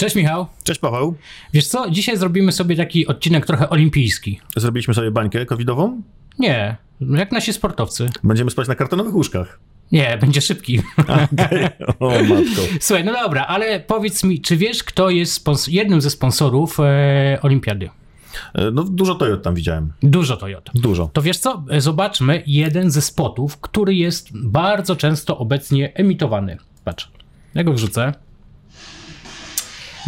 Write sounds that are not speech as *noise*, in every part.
Cześć Michał. Cześć Paweł. Wiesz co, dzisiaj zrobimy sobie taki odcinek trochę olimpijski. Zrobiliśmy sobie bańkę covidową? Nie, jak nasi sportowcy. Będziemy spać na kartonowych łóżkach. Nie, będzie szybki. *laughs* Okay. O matko. Słuchaj, no dobra, ale powiedz mi, czy wiesz, kto jest jednym ze sponsorów e, olimpiady? E, no dużo Toyot tam widziałem. Dużo Toyota. Dużo. To wiesz co, e, zobaczmy jeden ze spotów, który jest bardzo często obecnie emitowany. Patrz, ja go wrzucę.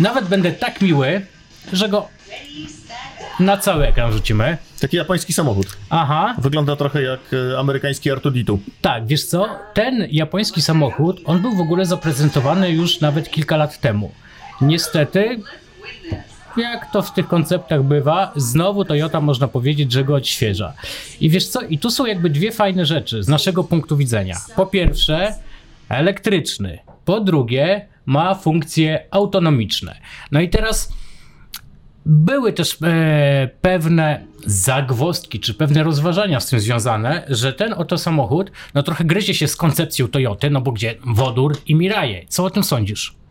Nawet będę tak miły, że go na cały ekran rzucimy. Taki japoński samochód. Aha. Wygląda trochę jak e, amerykański Artuditu. Tak, wiesz co? Ten japoński samochód, on był w ogóle zaprezentowany już nawet kilka lat temu. Niestety, jak to w tych konceptach bywa, znowu Toyota można powiedzieć, że go odświeża. I wiesz co? I tu są jakby dwie fajne rzeczy z naszego punktu widzenia. Po pierwsze, elektryczny. Po drugie, ma funkcje autonomiczne. No i teraz były też e, pewne zagwostki, czy pewne rozważania z tym związane, że ten oto samochód, no trochę gryzie się z koncepcją Toyoty, no bo gdzie wodór i Miraje. Co o tym sądzisz?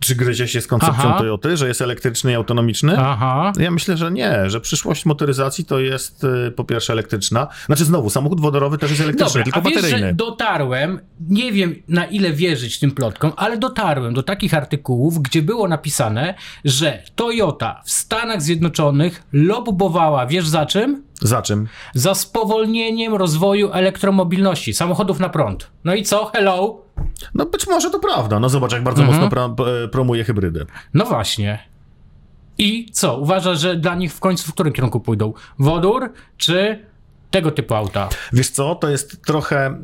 Czy gryzie się z koncepcją Aha. Toyoty, że jest elektryczny i autonomiczny? Aha. Ja myślę, że nie, że przyszłość motoryzacji to jest y, po pierwsze elektryczna. Znaczy znowu, samochód wodorowy też jest elektryczny, Dobra, tylko a wiesz, bateryjny. Że dotarłem, nie wiem na ile wierzyć tym plotkom, ale dotarłem do takich artykułów, gdzie było napisane, że Toyota w Stanach Zjednoczonych lobbowała, wiesz za czym? Za czym? Za spowolnieniem rozwoju elektromobilności, samochodów na prąd. No i co? Hello? No być może to prawda. No zobacz, jak bardzo mhm. mocno pro, promuje hybrydy. No właśnie. I co? Uważasz, że dla nich w końcu w którym kierunku pójdą? Wodór czy tego typu auta? Wiesz co, to jest trochę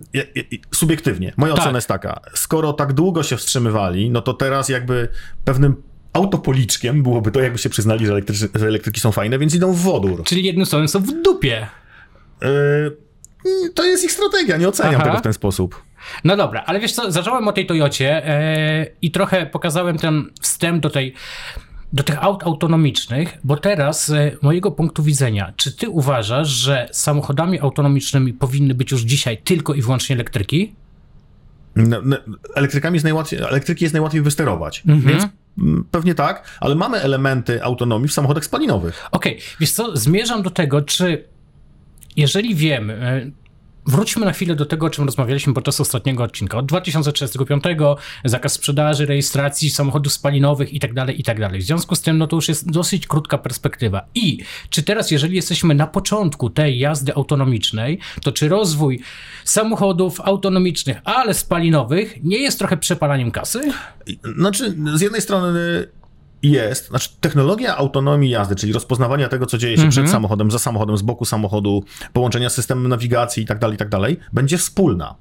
subiektywnie. Moja tak. ocena jest taka. Skoro tak długo się wstrzymywali, no to teraz jakby pewnym autopoliczkiem byłoby to, jakby się przyznali, że, że elektryki są fajne, więc idą w wodór. Czyli jednym słowem są w dupie. Yy, to jest ich strategia, nie oceniam Aha. tego w ten sposób. No dobra, ale wiesz co, zacząłem o tej Toyocie yy, i trochę pokazałem ten wstęp do tej do tych aut autonomicznych, bo teraz z mojego punktu widzenia, czy ty uważasz, że samochodami autonomicznymi powinny być już dzisiaj tylko i wyłącznie elektryki? No, no, elektrykami jest najłatwiej, elektryki jest najłatwiej wysterować, mhm. więc pewnie tak, ale mamy elementy autonomii w samochodach spalinowych. Okej, okay. wiesz co, zmierzam do tego, czy jeżeli wiemy, e, Wróćmy na chwilę do tego, o czym rozmawialiśmy podczas ostatniego odcinka. Od 2035 zakaz sprzedaży, rejestracji samochodów spalinowych itd., tak itd. Tak w związku z tym, no to już jest dosyć krótka perspektywa. I czy teraz, jeżeli jesteśmy na początku tej jazdy autonomicznej, to czy rozwój samochodów autonomicznych, ale spalinowych, nie jest trochę przepalaniem kasy? Znaczy, z jednej strony jest, znaczy technologia autonomii jazdy, czyli rozpoznawania tego, co dzieje się przed mhm. samochodem, za samochodem, z boku samochodu, połączenia systemem nawigacji i tak dalej, i tak dalej, będzie wspólna.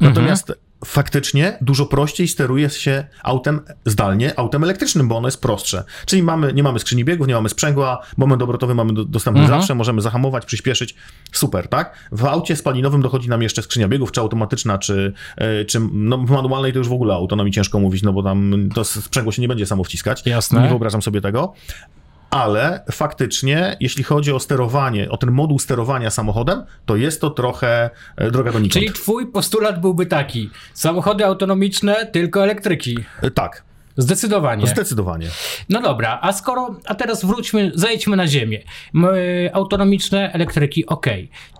Natomiast mhm faktycznie dużo prościej steruje się autem zdalnie, autem elektrycznym, bo ono jest prostsze. Czyli mamy, nie mamy skrzyni biegów, nie mamy sprzęgła, moment obrotowy mamy dostępny mhm. zawsze, możemy zahamować, przyspieszyć, super, tak? W aucie spalinowym dochodzi nam jeszcze skrzynia biegów, czy automatyczna, czy, e, czy no, w manualnej to już w ogóle autonomii ciężko mówić, no bo tam to sprzęgło się nie będzie samo wciskać. Jasne. Nie wyobrażam sobie tego ale faktycznie, jeśli chodzi o sterowanie, o ten moduł sterowania samochodem, to jest to trochę e, droga donikąd. Czyli twój postulat byłby taki, samochody autonomiczne, tylko elektryki. E, tak. Zdecydowanie. Zdecydowanie. No dobra, a skoro, a teraz wróćmy, zejdźmy na ziemię. Autonomiczne elektryki, ok.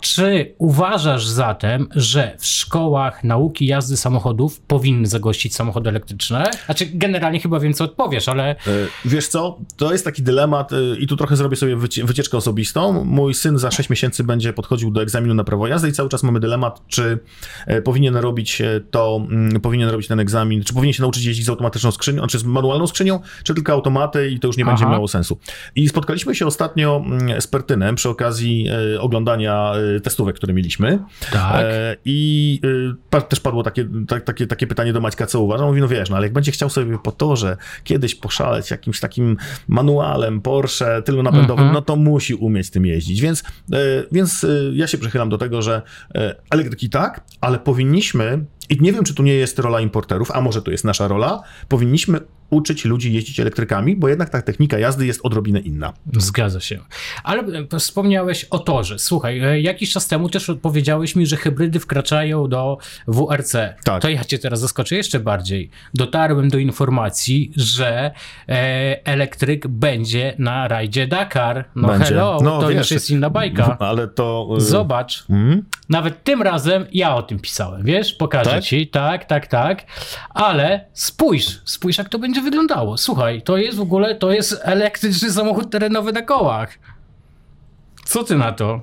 Czy uważasz zatem, że w szkołach nauki jazdy samochodów powinny zagościć samochody elektryczne? Znaczy, generalnie chyba wiem, co odpowiesz, ale... E, wiesz co, to jest taki dylemat e, i tu trochę zrobię sobie wycieczkę osobistą. Mój syn za 6 miesięcy będzie podchodził do egzaminu na prawo jazdy i cały czas mamy dylemat, czy e, powinien robić to, mm, powinien robić ten egzamin, czy powinien się nauczyć jeździć z automatyczną skrzynią, czy z manualną skrzynią, czy tylko automaty i to już nie Aha. będzie miało sensu. I spotkaliśmy się ostatnio mm, z Pertynem przy okazji e, oglądania e, testówek, które mieliśmy. Tak. E, I też padło takie, takie, takie pytanie do Maćka, co uważa. Mówi, no wiesz, no ale jak będzie chciał sobie po torze kiedyś poszaleć jakimś takim manualem Porsche tylnonapędowym, mhm. no to musi umieć tym jeździć. Więc, więc ja się przychylam do tego, że elektryki tak, ale powinniśmy i nie wiem, czy tu nie jest rola importerów, a może to jest nasza rola, powinniśmy uczyć ludzi jeździć elektrykami, bo jednak ta technika jazdy jest odrobinę inna. Zgadza się. Ale e, wspomniałeś o torze. Słuchaj, e, jakiś czas temu też powiedziałeś mi, że hybrydy wkraczają do WRC. Tak. To ja cię teraz zaskoczę jeszcze bardziej. Dotarłem do informacji, że e, elektryk będzie na rajdzie Dakar. No Będzie. hello, No, to wiesz, już jest inna bajka. *laughs* Ale to... Zobacz. mm? Nawet tym razem ja o tym pisałem, wiesz? Pokażę Tak? ci. Tak, tak, tak. Ale spójrz, spójrz jak to będzie wyglądało. Słuchaj, to jest w ogóle, to jest elektryczny samochód terenowy na kołach. Co ty na to?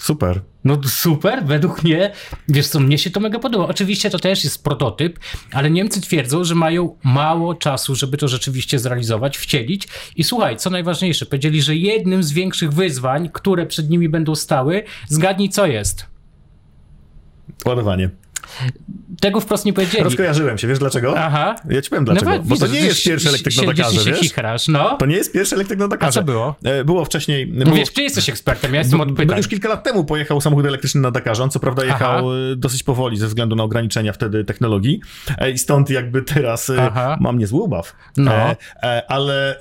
Super. No super, według mnie, wiesz co, mnie się to mega podoba. Oczywiście to też jest prototyp, ale Niemcy twierdzą, że mają mało czasu, żeby to rzeczywiście zrealizować, wcielić. I słuchaj, co najważniejsze, powiedzieli, że jednym z większych wyzwań, które przed nimi będą stały, zgadnij co jest. Ładowanie. Tego wprost nie powiedzieli. Rozkojarzyłem się, wiesz dlaczego? Aha. Ja ci powiem dlaczego. No, bo to widzę, nie jest pierwszy elektryk na Dakarze, się wiesz? chichrasz, no. To nie jest pierwszy elektryk na Dakarze. A co było? E, Było wcześniej... No było, wiesz, ty jesteś ekspertem, ja jestem od bo pytań. już kilka lat temu pojechał samochód elektryczny na Dakarze. On co prawda jechał Aha. e, dosyć powoli ze względu na ograniczenia wtedy technologii e, i stąd jakby teraz Aha. mam niezły ubaw. No. Ale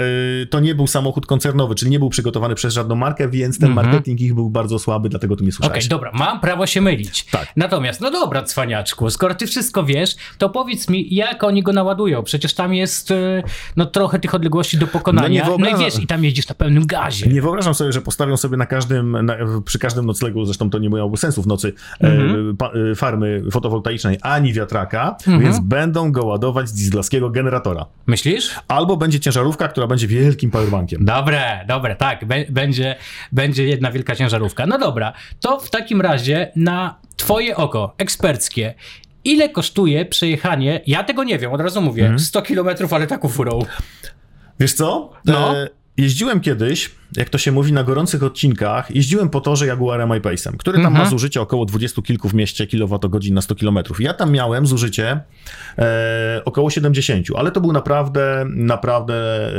to nie był samochód koncernowy, czyli nie był przygotowany przez żadną markę, więc ten marketing ich był bardzo słaby, dlatego tu nie Mhm. Okej, słyszałeś. dobra, mam prawo się mylić. Tak. Natomiast, no dobra, cwaniaczku, skoro ty wszystko wiesz, to powiedz mi, jak oni go naładują? Przecież tam jest e, no trochę tych odległości do No pokonania. nie No, i wiesz, i tam jeździsz na pełnym gazie. Nie wyobrażam sobie, że postawią sobie na każdym, na, przy każdym noclegu, zresztą to nie miałoby sensu w nocy, Mhm. e, pa, e, farmy fotowoltaicznej ani wiatraka, Mhm. więc będą go ładować z dieslowskiego generatora. Myślisz? Albo będzie ciężarówka, która będzie wielkim powerbankiem. Dobre, dobre, tak, będzie, będzie jedna wielka ciężarówka. No dobra, to w takim razie na twoje oko, eksperckie, ile kosztuje przejechanie, ja tego nie wiem, od razu mówię, Mhm. 100 kilometrów, ale taką furą. Wiesz co? No. E, jeździłem kiedyś, jak to się mówi, na gorących odcinkach, jeździłem po torze Jaguarem I-Pace'em, który tam Mhm. ma zużycie około 20 kilku w mieście kilowatogodzin na 100 kilometrów. Ja tam miałem zużycie e, około 70, ale to był naprawdę, naprawdę e,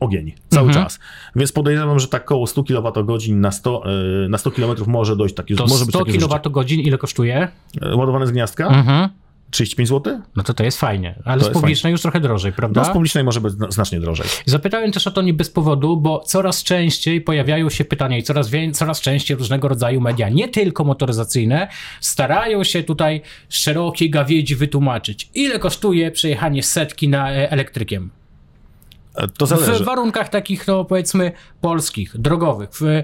ogień cały Mhm. czas. Więc podejrzewam, że tak około 100 kilowatogodzin na 100, e, na 100 kilometrów może dojść taki, To może być 100 takie zużycie. kWh ile kosztuje? E, Ładowane z gniazdka? Mhm. 35 zł? No to to jest fajnie, ale To z publicznej już trochę drożej, prawda? No z publicznej może być zna- znacznie drożej. Zapytałem też o to nie bez powodu, bo coraz częściej pojawiają się pytania i coraz, coraz częściej różnego rodzaju media, nie tylko motoryzacyjne, starają się tutaj szerokiej gawiedzi wytłumaczyć, ile kosztuje przejechanie setki na e, elektrykiem. E, To zależy. W warunkach takich, no powiedzmy, polskich, drogowych. W,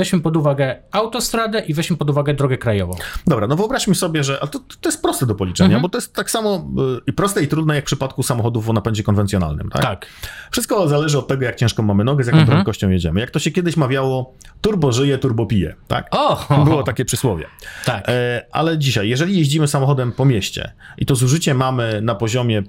weźmy pod uwagę autostradę i weźmy pod uwagę drogę krajową. Dobra, no wyobraźmy sobie, że ale to, to jest proste do policzenia, Mhm. bo to jest tak samo y, i proste i trudne jak w przypadku samochodów o napędzie konwencjonalnym, tak? Tak. Wszystko zależy od tego, jak ciężko mamy nogę, z jaką Mhm. prędkością jedziemy. Jak to się kiedyś mawiało, turbo żyje, turbo pije, tak? O! Było takie przysłowie. Tak. E, ale dzisiaj, jeżeli jeździmy samochodem po mieście i to zużycie mamy na poziomie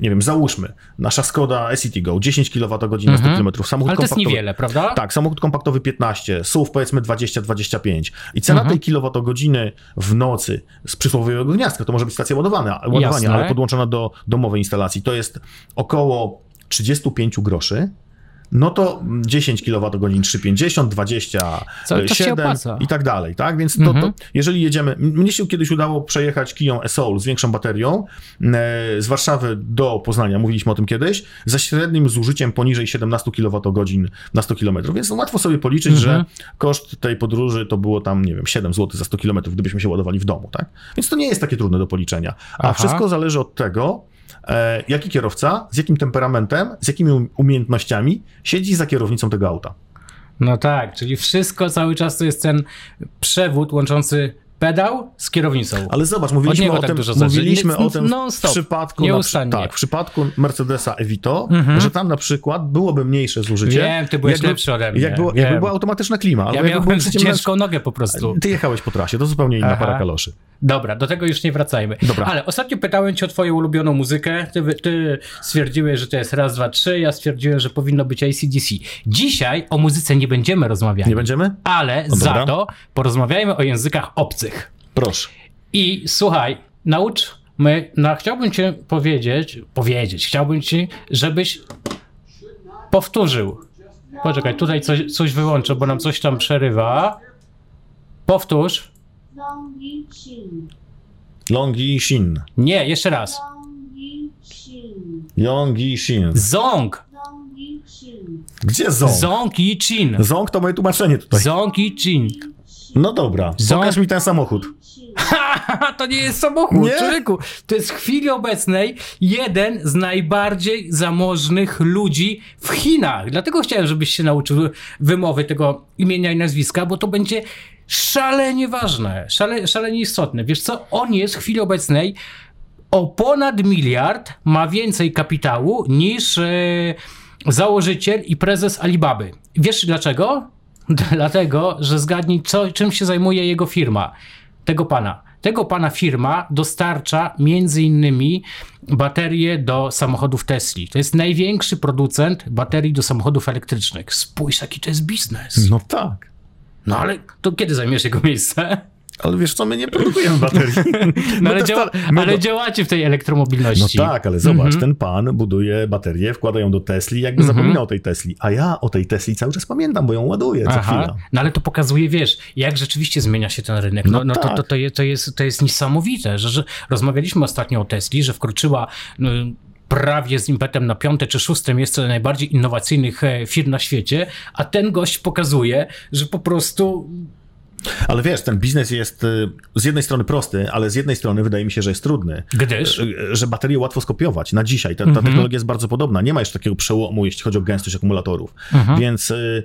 nie wiem, załóżmy, nasza Skoda Go 10 kWh na 100 km, samochód Mhm. Ale to jest niewiele, prawda? tak, samochód kompaktowy 15, SUV powiedzmy 20-25. I cena Mhm. tej kilowatogodziny w nocy z przysłowiowego gniazdka, to może być stacja ładowania, ładowania ale podłączona do domowej instalacji, to jest około 35 groszy. No to 10 kWh 350, 20, Cały czas się 7 opłaca. i tak dalej, tak? Więc to, Mhm. to jeżeli jedziemy, mnie się kiedyś udało przejechać Kiją e-Soul z większą baterią e, z Warszawy do Poznania, mówiliśmy o tym kiedyś, ze średnim zużyciem poniżej 17 kWh na 100 km, więc łatwo sobie policzyć, Mhm. że koszt tej podróży to było tam, nie wiem, 7 zł za 100 km, gdybyśmy się ładowali w domu, tak? Więc to nie jest takie trudne do policzenia, a Aha. wszystko zależy od tego, jaki kierowca, z jakim temperamentem, z jakimi um- umiejętnościami siedzi za kierownicą tego auta. No tak, czyli wszystko cały czas to jest ten przewód łączący pedał z kierownicą. Ale zobacz, mówiliśmy o tak tym, mówiliśmy o tym w przypadku, na, tak, w przypadku Mercedesa Evito, Mhm. że tam na przykład byłoby mniejsze zużycie. Wiem, ty byłeś jakby, lepszy ode mnie. Jakby, jakby była automatyczna klima. Ja miałem *laughs* ciężką nogę po prostu. Ty jechałeś po trasie, to zupełnie inna Aha. para kaloszy. Dobra, do tego już nie wracajmy. Dobra. Ale ostatnio pytałem cię o twoją ulubioną muzykę. Ty, ty stwierdziłeś, że to jest raz, dwa, trzy. Ja stwierdziłem, że powinno być ACDC. Dzisiaj o muzyce nie będziemy rozmawiali. Nie będziemy? Ale No za to porozmawiajmy o językach obcych. Proszę. I słuchaj, naucz my, no, chciałbym cię powiedzieć, powiedzieć, chciałbym ci, żebyś powtórzył. Poczekaj, tutaj coś, coś wyłączę, bo nam coś tam przerywa. Powtórz. Longi Shin. Longi Shin. Nie, jeszcze raz. Yong Shin. Zong! Gdzie Zong? Zong i Chin. Zong to moje tłumaczenie tutaj. Zong i Chin. No dobra, Zong- pokaż mi ten samochód. Haha, to nie jest samochód, Nie? człowieku. To jest w chwili obecnej jeden z najbardziej zamożnych ludzi w Chinach. Dlatego chciałem, żebyś się nauczył wymowy tego imienia i nazwiska, bo to będzie szalenie ważne, szale, szalenie istotne. Wiesz co, on jest w chwili obecnej o ponad miliard, ma więcej kapitału niż e, założyciel i prezes Alibaby. Wiesz dlaczego? *laughs* Dlatego, że zgadnij, co, czym się zajmuje jego firma. Tego pana. Tego pana firma dostarcza między innymi baterie do samochodów Tesli. To jest największy producent baterii do samochodów elektrycznych. Spójrz, jaki to jest biznes. No tak. No ale to kiedy zajmiesz jego miejsce? Ale wiesz co, my nie produkujemy baterii. *laughs* No, ale, działa, my ale do- działacie w tej No elektromobilności. tak, ale zobacz, ten pan buduje baterie, wkłada ją do Tesli, jakby zapomina o tej Tesli. A ja o tej Tesli cały czas pamiętam, bo ją ładuję co chwila. no ale to pokazuje, wiesz, jak rzeczywiście zmienia się ten rynek. No, No no to, tak. to, to, jest, to, jest, to jest niesamowite, że, że rozmawialiśmy ostatnio o Tesli, że wkroczyła no, prawie z impetem na piąte czy szóste miejsce najbardziej innowacyjnych e, firm na świecie, a ten gość pokazuje, że po prostu Ale wiesz, ten biznes jest y, z jednej strony prosty, ale z jednej strony wydaje mi się, że jest trudny. gdyż... Y, Że baterię łatwo skopiować na dzisiaj. Ta, ta Mhm. technologia jest bardzo podobna. Nie ma jeszcze takiego przełomu, jeśli chodzi o gęstość akumulatorów. Mhm. Więc y,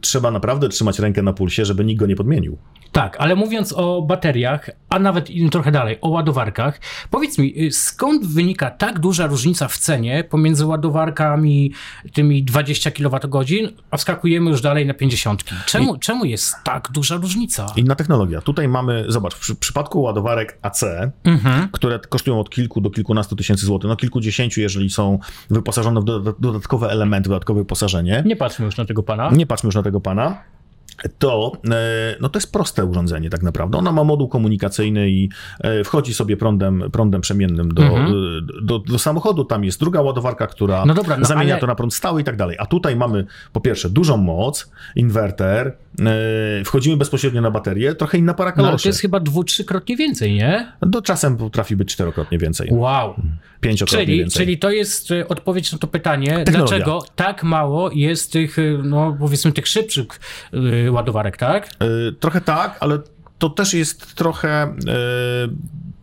trzeba naprawdę trzymać rękę na pulsie, żeby nikt go nie podmienił. Tak, ale mówiąc o bateriach, a nawet i trochę dalej, o ładowarkach, powiedz mi, y, skąd wynika tak duża różnica w cenie pomiędzy ładowarkami tymi 20 kWh, a wskakujemy już dalej na 50? Czemu, czemu jest tak duża różnica? Inna technologia. Tutaj mamy, zobacz, w przy- przypadku ładowarek AC, Mhm. które kosztują od kilku do kilkunastu tysięcy złotych, no kilkudziesięciu, jeżeli są wyposażone w doda- dodatkowe elementy, dodatkowe wyposażenie. Nie patrzmy już na tego pana. Nie patrzmy już na tego pana. To, e, no to jest proste urządzenie tak naprawdę. Ona ma moduł komunikacyjny i e, wchodzi sobie prądem, prądem przemiennym do, Mhm. do, do samochodu. Tam jest druga ładowarka, która No dobra, no zamienia ale- to na prąd stały i tak dalej. A tutaj mamy po pierwsze dużą moc, inwerter, wchodzimy bezpośrednio na baterię, trochę inna para No, ale kaloszy. to jest chyba dwu, trzykrotnie więcej, nie? Do czasem potrafi być czterokrotnie więcej, Wow. pięciokrotnie Czyli, więcej. czyli to jest e, odpowiedź na to pytanie, Technologia. dlaczego tak mało jest tych, e, no powiedzmy, tych szybszych e, ładowarek, tak? Trochę tak, ale to też jest trochę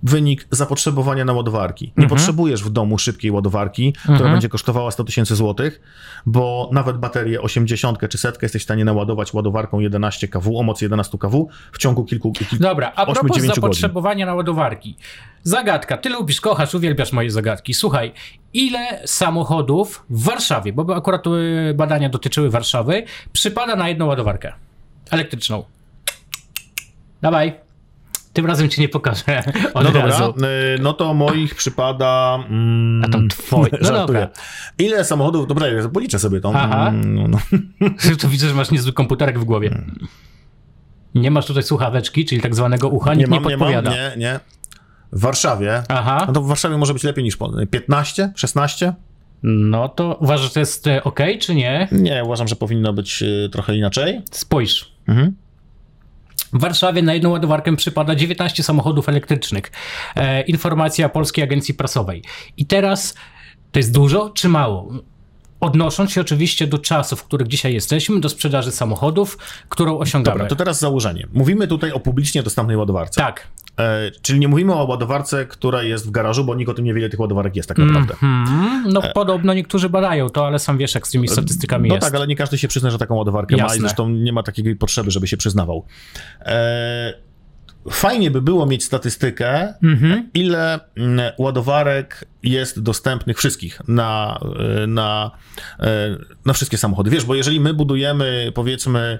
wynik zapotrzebowania na ładowarki. Nie potrzebujesz w domu szybkiej ładowarki, która będzie kosztowała 100 tysięcy złotych, bo nawet baterię 80 czy setkę jesteś w stanie naładować ładowarką 11 kW o mocy 11 kW w ciągu kilku, kilku Dobra, a 8-9 propos godzin. zapotrzebowania na ładowarki. Zagadka. Ty lubisz, kochasz, uwielbiasz moje zagadki. Słuchaj, ile samochodów w Warszawie, bo akurat y, badania dotyczyły Warszawy, przypada na jedną ładowarkę elektryczną? Dawaj. Tym razem ci nie pokażę od No razu. dobra, y, no to moich przypada... Mm, A tam twoje. No *laughs* dobra. Ile samochodów... Dobra, ja policzę sobie to. Aha. Mm, No, no. *laughs* Tu widzę, że masz niezły komputerek w głowie. Nie masz tutaj słuchaweczki, czyli tak zwanego ucha, Nie nikt nie, mam, nie mam, podpowiada. nie, nie. W Warszawie Aha, No to w Warszawie może być lepiej niż po 15, 16? no to uważasz, że to jest ok, czy nie? Nie, uważam, że powinno być y, trochę inaczej. Spójrz. Mhm. W Warszawie na jedną ładowarkę przypada 19 samochodów elektrycznych. E, informacja Polskiej Agencji Prasowej. I teraz to jest dużo czy mało? Odnosząc się oczywiście do czasów, w których dzisiaj jesteśmy, do sprzedaży samochodów, którą osiągamy. Dobra, to teraz założenie. Mówimy tutaj o publicznie dostępnej ładowarce. Tak. E, czyli nie mówimy o ładowarce, która jest w garażu, bo nikt o tym nie wie, ile tych ładowarek jest tak naprawdę. Hmm, no podobno niektórzy badają to, ale sam wiesz, jak z tymi statystykami No jest. tak, ale nie każdy się przyzna, że taką ładowarkę ma Jasne. i zresztą nie ma takiej potrzeby, żeby się przyznawał. E, fajnie by było mieć statystykę, Mhm. ile mm, ładowarek jest dostępnych wszystkich na, e, na, e, na wszystkie samochody. Wiesz, bo jeżeli my budujemy, powiedzmy,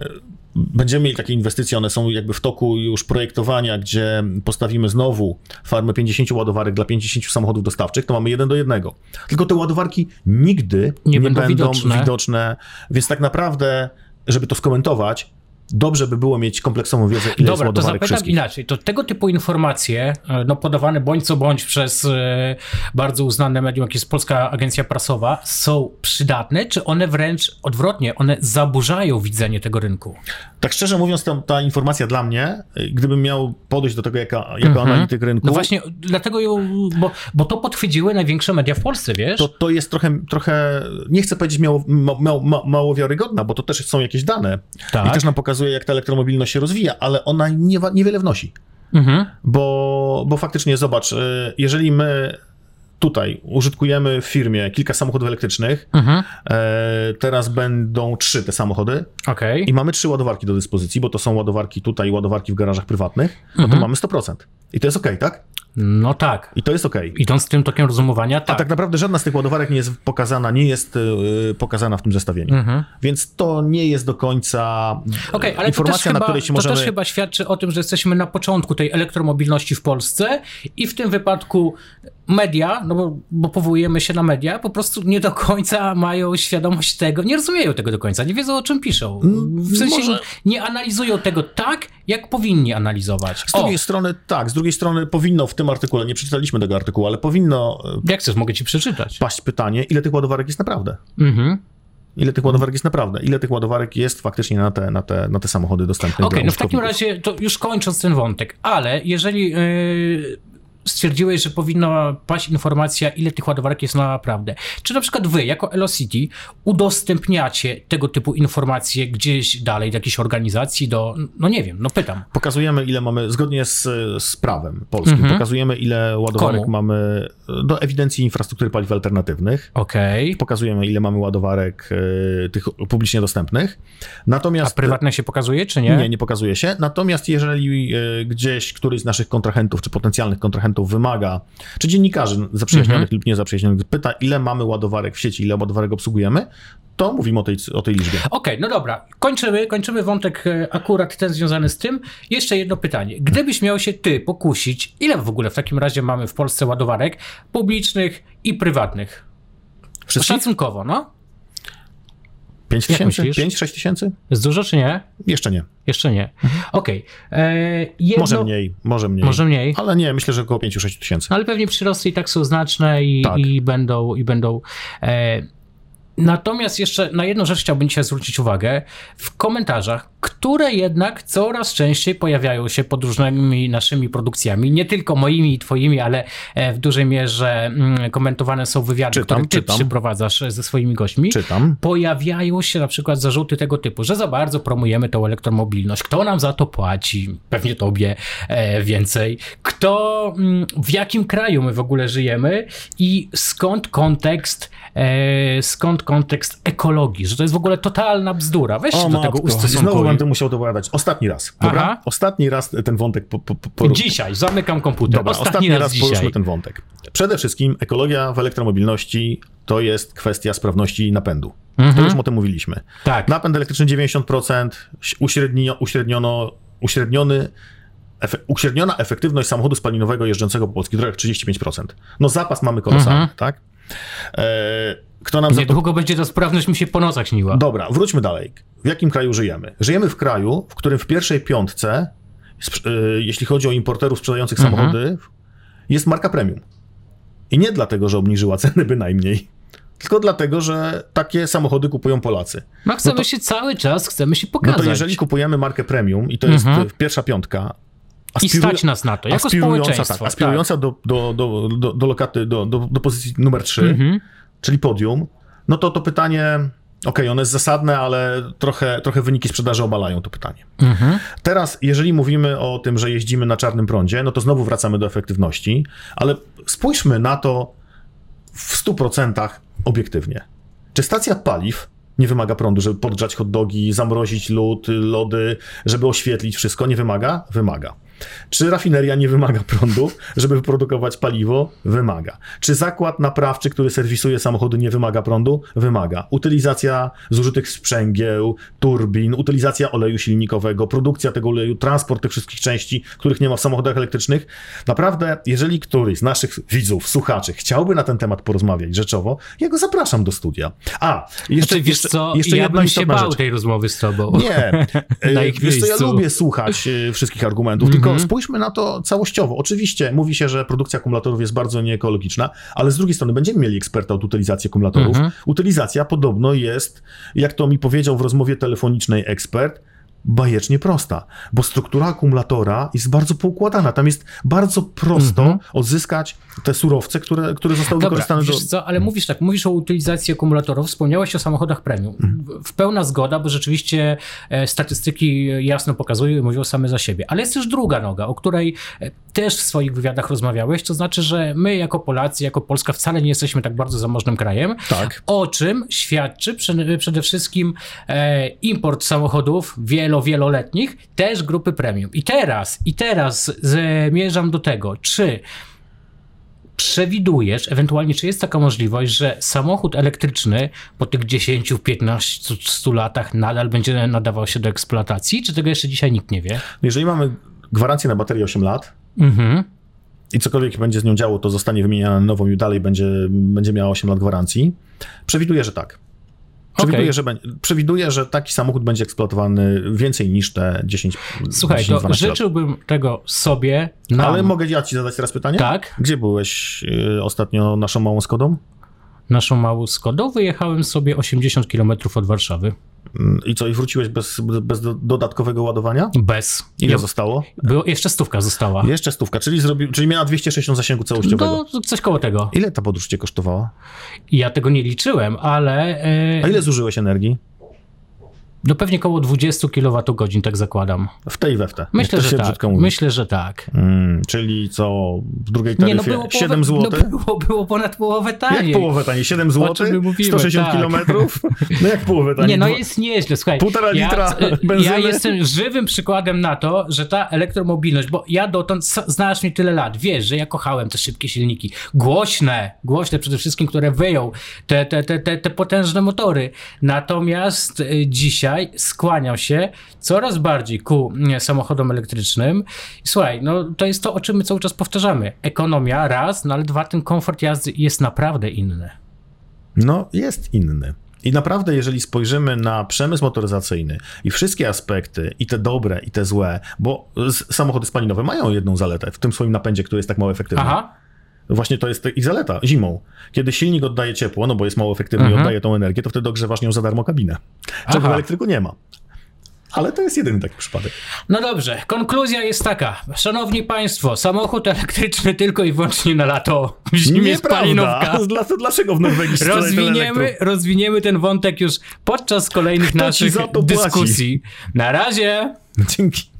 e, będziemy mieli takie inwestycje, one są jakby w toku już projektowania, gdzie postawimy znowu farmę 50 ładowarek dla 50 samochodów dostawczych, to mamy jeden do jednego. Tylko te ładowarki nigdy Nie nie, będą będą, widoczne. widoczne. więc tak naprawdę, żeby to skomentować, dobrze by było mieć kompleksową wiedzę, ile Dobra, jest to zapytam wszystkich. inaczej. To tego typu informacje, e, no podawane bądź co bądź przez e, bardzo uznane medium, jak jest Polska Agencja Prasowa, są przydatne, czy one wręcz odwrotnie, one zaburzają widzenie tego rynku? Tak szczerze mówiąc, ta, ta informacja dla mnie, gdybym miał podejść do tego jako, jako analityk rynku, No właśnie, dlatego ją, bo, bo to podchwyciły największe media w Polsce, wiesz? to, to jest trochę, trochę, nie chcę powiedzieć mało, ma, ma, ma, mało wiarygodna, bo to też są jakieś dane Tak. i też nam pokazuje, jak ta elektromobilność się rozwija, ale ona nie, niewiele wnosi. Mhm. Bo, bo faktycznie zobacz, y, jeżeli my tutaj użytkujemy w firmie kilka samochodów elektrycznych, Mhm. e, teraz będą trzy te samochody Okej. i mamy trzy ładowarki do dyspozycji, bo to są ładowarki tutaj, ładowarki w garażach prywatnych, no Mhm. to mamy 100%. I to jest ok, tak? No tak. I to jest ok. Idąc tym tokiem rozumowania, A tak. tak naprawdę żadna z tych ładowarek nie jest pokazana, nie jest y, pokazana w tym zestawieniu. Mhm. Więc to nie jest do końca Okej, y, ale informacja, to, na chyba, której się to możemy... też chyba świadczy o tym, że jesteśmy na początku tej elektromobilności w Polsce i w tym wypadku media, no bo, bo powołujemy się na media, po prostu nie do końca mają świadomość tego, nie rozumieją tego do końca, nie wiedzą o czym piszą. W sensie może- nie analizują tego tak, jak powinni analizować. Z drugiej O, strony, tak, z drugiej strony powinno w tym artykule, nie przeczytaliśmy tego artykułu, ale powinno y, jak chcesz, mogę ci przeczytać. paść pytanie, ile tych ładowarek jest naprawdę? Mhm. Ile tych ładowarek jest naprawdę? Ile tych ładowarek jest faktycznie na te, na te, na te samochody dostępne Okej, dla no w takim razie, to już kończąc ten wątek, ale jeżeli yy, stwierdziłeś, że powinna paść informacja, ile tych ładowarek jest naprawdę, czy na przykład wy, jako Elocity, udostępniacie tego typu informacje gdzieś dalej do jakiejś organizacji, do, no nie wiem, no pytam. Pokazujemy, ile mamy, zgodnie z, z prawem polskim, pokazujemy, ile ładowarek Komu? mamy do ewidencji infrastruktury paliw alternatywnych. Okej. Pokazujemy, ile mamy ładowarek y, tych publicznie dostępnych. Natomiast. A prywatne się pokazuje, czy nie? Nie, nie pokazuje się. Natomiast jeżeli y, gdzieś któryś z naszych kontrahentów, czy potencjalnych kontrahentów wymaga, czy dziennikarzy zaprzyjaźnionych Mhm. lub niezaprzyjaźnionych pyta, ile mamy ładowarek w sieci, ile ładowarek obsługujemy, to mówimy o tej, o tej liczbie. Okej, no dobra, kończymy, kończymy wątek e, akurat ten związany z tym. Jeszcze jedno pytanie. Gdybyś miał się ty pokusić, ile w ogóle w takim razie mamy w Polsce ładowarek publicznych i prywatnych? Wszystkich? Szacunkowo, no? 5 Jak tysięcy? myślisz? 5, 6 tysięcy? Jest dużo czy nie? Jeszcze nie. Jeszcze nie. Okej. E, jedno- Może mniej, może mniej. Może mniej. Ale nie, myślę, że około 5-6 tysięcy. Ale pewnie przyrosty i tak są znaczne i, Tak. i będą. I będą e, natomiast jeszcze na jedną rzecz chciałbym dzisiaj zwrócić uwagę. W komentarzach, które jednak coraz częściej pojawiają się pod różnymi naszymi produkcjami, nie tylko moimi i twoimi, ale e, w dużej mierze mm, komentowane są wywiady, Czytam, które ty czytam. przyprowadzasz ze swoimi gośćmi. Czytam. Pojawiają się na przykład zarzuty tego typu, że za bardzo promujemy tą elektromobilność. Kto nam za to płaci? Pewnie tobie e, więcej. Kto, mm, w jakim kraju my w ogóle żyjemy i skąd kontekst, e, skąd kontekst ekologii, że to jest w ogóle totalna bzdura. Weź się do tego ustosunkuj. Będę musiał to opowiadać. Ostatni raz, dobra? Aha. Ostatni raz ten wątek po, Dzisiaj, zamykam komputer. Dobra, ostatni, ostatni, raz, raz, dzisiaj. poruszmy ten wątek. Przede wszystkim ekologia w elektromobilności to jest kwestia sprawności napędu. To już o tym mówiliśmy. Tak. Napęd elektryczny 90%, uśrednio, uśredniono, uśredniony, efe, uśredniona efektywność samochodu spalinowego jeżdżącego po polskich drogach 35%. No zapas mamy kolosalny, Mhm. tak? E, kto nam Niedługo będzie ta sprawność mi się po nocach śniła. Dobra, wróćmy dalej. W jakim kraju żyjemy? Żyjemy w kraju, w którym w pierwszej piątce, y, jeśli chodzi o importerów sprzedających Mhm. samochody, jest marka premium. I nie dlatego, że obniżyła *laughs* ceny bynajmniej, tylko dlatego, że takie samochody kupują Polacy. No chcemy no to- się cały czas, chcemy się No pokazać. to jeżeli kupujemy markę premium i to jest Mhm. pierwsza piątka, I aspiru- stać nas na to, jako aspirująca, społeczeństwo. tak, aspirująca do, do, do, do, do lokaty, do, do, do pozycji numer 3, Mhm. Czyli podium, no to to pytanie, okej, ono jest zasadne, ale trochę, trochę wyniki sprzedaży obalają to pytanie. Mhm. Teraz, jeżeli mówimy o tym, że jeździmy na czarnym prądzie, no to znowu wracamy do efektywności, ale spójrzmy na to w 100% obiektywnie. Czy stacja paliw nie wymaga prądu, żeby podgrzać hot dogi, zamrozić lód, lody, żeby oświetlić wszystko? Nie wymaga? Wymaga. Czy rafineria nie wymaga prądu, żeby wyprodukować paliwo? Wymaga. Czy zakład naprawczy, który serwisuje samochody, nie wymaga prądu? Wymaga. Utylizacja zużytych sprzęgieł, turbin, utylizacja oleju silnikowego, produkcja tego oleju, transport tych wszystkich części, których nie ma w samochodach elektrycznych. Naprawdę, jeżeli któryś z naszych widzów, słuchaczy chciałby na ten temat porozmawiać rzeczowo, ja go zapraszam do studia. A, jeszcze, znaczy, wiesz jeszcze, co, jeszcze ja jedna bym się bał rzecz. tej rozmowy z tobą. Nie, *laughs* Na ich wiesz co, ja lubię słuchać e, wszystkich argumentów, Mhm. tylko spójrzmy na to całościowo. Oczywiście mówi się, że produkcja akumulatorów jest bardzo nieekologiczna, ale z drugiej strony będziemy mieli eksperta od utylizacji akumulatorów. Mhm. Utylizacja podobno jest, jak to mi powiedział w rozmowie telefonicznej ekspert, bajecznie prosta, bo struktura akumulatora jest bardzo poukładana. Tam jest bardzo prosto Mhm. odzyskać te surowce, które, które zostały Dobra, wykorzystane do... wiesz co, ale mówisz tak, mówisz o utylizacji akumulatorów, wspomniałeś o samochodach premium. Mhm. W pełna zgoda, bo rzeczywiście e, statystyki jasno pokazują i mówią same za siebie. Ale jest też druga noga, o której e, też w swoich wywiadach rozmawiałeś, to znaczy, że my jako Polacy, jako Polska wcale nie jesteśmy tak bardzo zamożnym krajem, Tak. o czym świadczy przede, wszystkim e, import samochodów wielo, wieloletnich, też grupy premium. I teraz, i teraz zmierzam do tego, czy przewidujesz, ewentualnie czy jest taka możliwość, że samochód elektryczny po tych 10, 15, 100 latach nadal będzie nadawał się do eksploatacji, czy tego jeszcze dzisiaj nikt nie wie? Jeżeli mamy gwarancję na baterię 8 lat, Mhm. i cokolwiek będzie z nią działo, to zostanie wymieniane na nową i dalej będzie, będzie miała 8 lat gwarancji. Przewiduję, że tak. Przewiduję, Okej. że, będzie- przewiduję, że taki samochód będzie eksploatowany więcej niż te 10 Słuchaj, 10, to 12 lat. życzyłbym tego sobie, nam. Ale mogę ja ci zadać teraz pytanie? Tak. Gdzie byłeś y, ostatnio naszą małą Skodą? Naszą małą Skodą wyjechałem sobie 80 km od Warszawy. I co, i wróciłeś bez, bez do- dodatkowego ładowania? Bez. Ile Ja- zostało? Było, jeszcze stówka została. Jeszcze stówka, czyli, zrobi, czyli miała 260 zasięgu całościowego. No, coś koło tego. Ile ta podróż cię kosztowała? Ja tego nie liczyłem, ale A e, ile zużyłeś energii? No pewnie koło 20 kWh, tak zakładam. W tej we w te. Myślę, że tak. Myślę, że tak. Mm, czyli co, w drugiej Nie, no taryfie było 7 połowę, zł? No było, było ponad połowę taniej. jak połowę taniej? 7 zł? mówimy, 160 tak. kilometrów? No jak połowę taniej? Nie, no jest nieźle, słuchaj. Półtora litra ja, benzyny? ja jestem żywym przykładem na to, że ta elektromobilność, bo ja dotąd, znasz mnie tyle lat, wiesz, że ja kochałem te szybkie silniki, głośne, głośne przede wszystkim, które wyją te, te, te, te, te potężne motory. Natomiast y, dzisiaj skłaniam się coraz bardziej ku nie, samochodom elektrycznym. I Słuchaj, no to jest to, o czym my cały czas powtarzamy. Ekonomia, raz, no ale dwa, ten komfort jazdy jest naprawdę inny. No jest inny. I naprawdę, jeżeli spojrzymy na przemysł motoryzacyjny i wszystkie aspekty, i te dobre, i te złe, bo samochody spalinowe mają jedną zaletę w tym swoim napędzie, który jest tak mało efektywny. Aha. Właśnie to jest ich zaleta zimą. Kiedy silnik oddaje ciepło, no bo jest mało efektywny i Mhm. oddaje tą energię, to wtedy ogrzewasz nią za darmo kabinę. Czego w elektryku nie ma. Ale to jest jedyny taki przypadek. No dobrze, konkluzja jest taka. Szanowni Państwo, samochód elektryczny tylko i wyłącznie na lato. W zimie spalinówka. Dlaczego w Norwegii Rozwiniemy, rozwiniemy ten wątek już podczas kolejnych Kto naszych płaci? dyskusji. Na razie! Dzięki.